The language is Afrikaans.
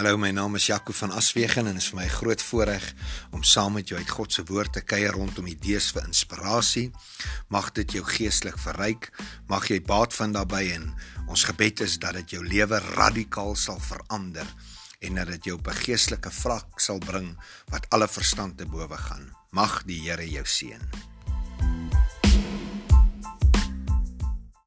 Hallo, my naam is Jaco van Aswegen en dit is vir my groot voorreg om saam met jou uit God se woord te kuier rondom idees vir inspirasie. Mag dit jou geestelik verryk, mag jy baat vind daarbey en ons gebed is dat dit jou lewe radikaal sal verander en dat dit jou op 'n geestelike vlak sal bring wat alle verstand te bowe gaan. Mag die Here jou seën.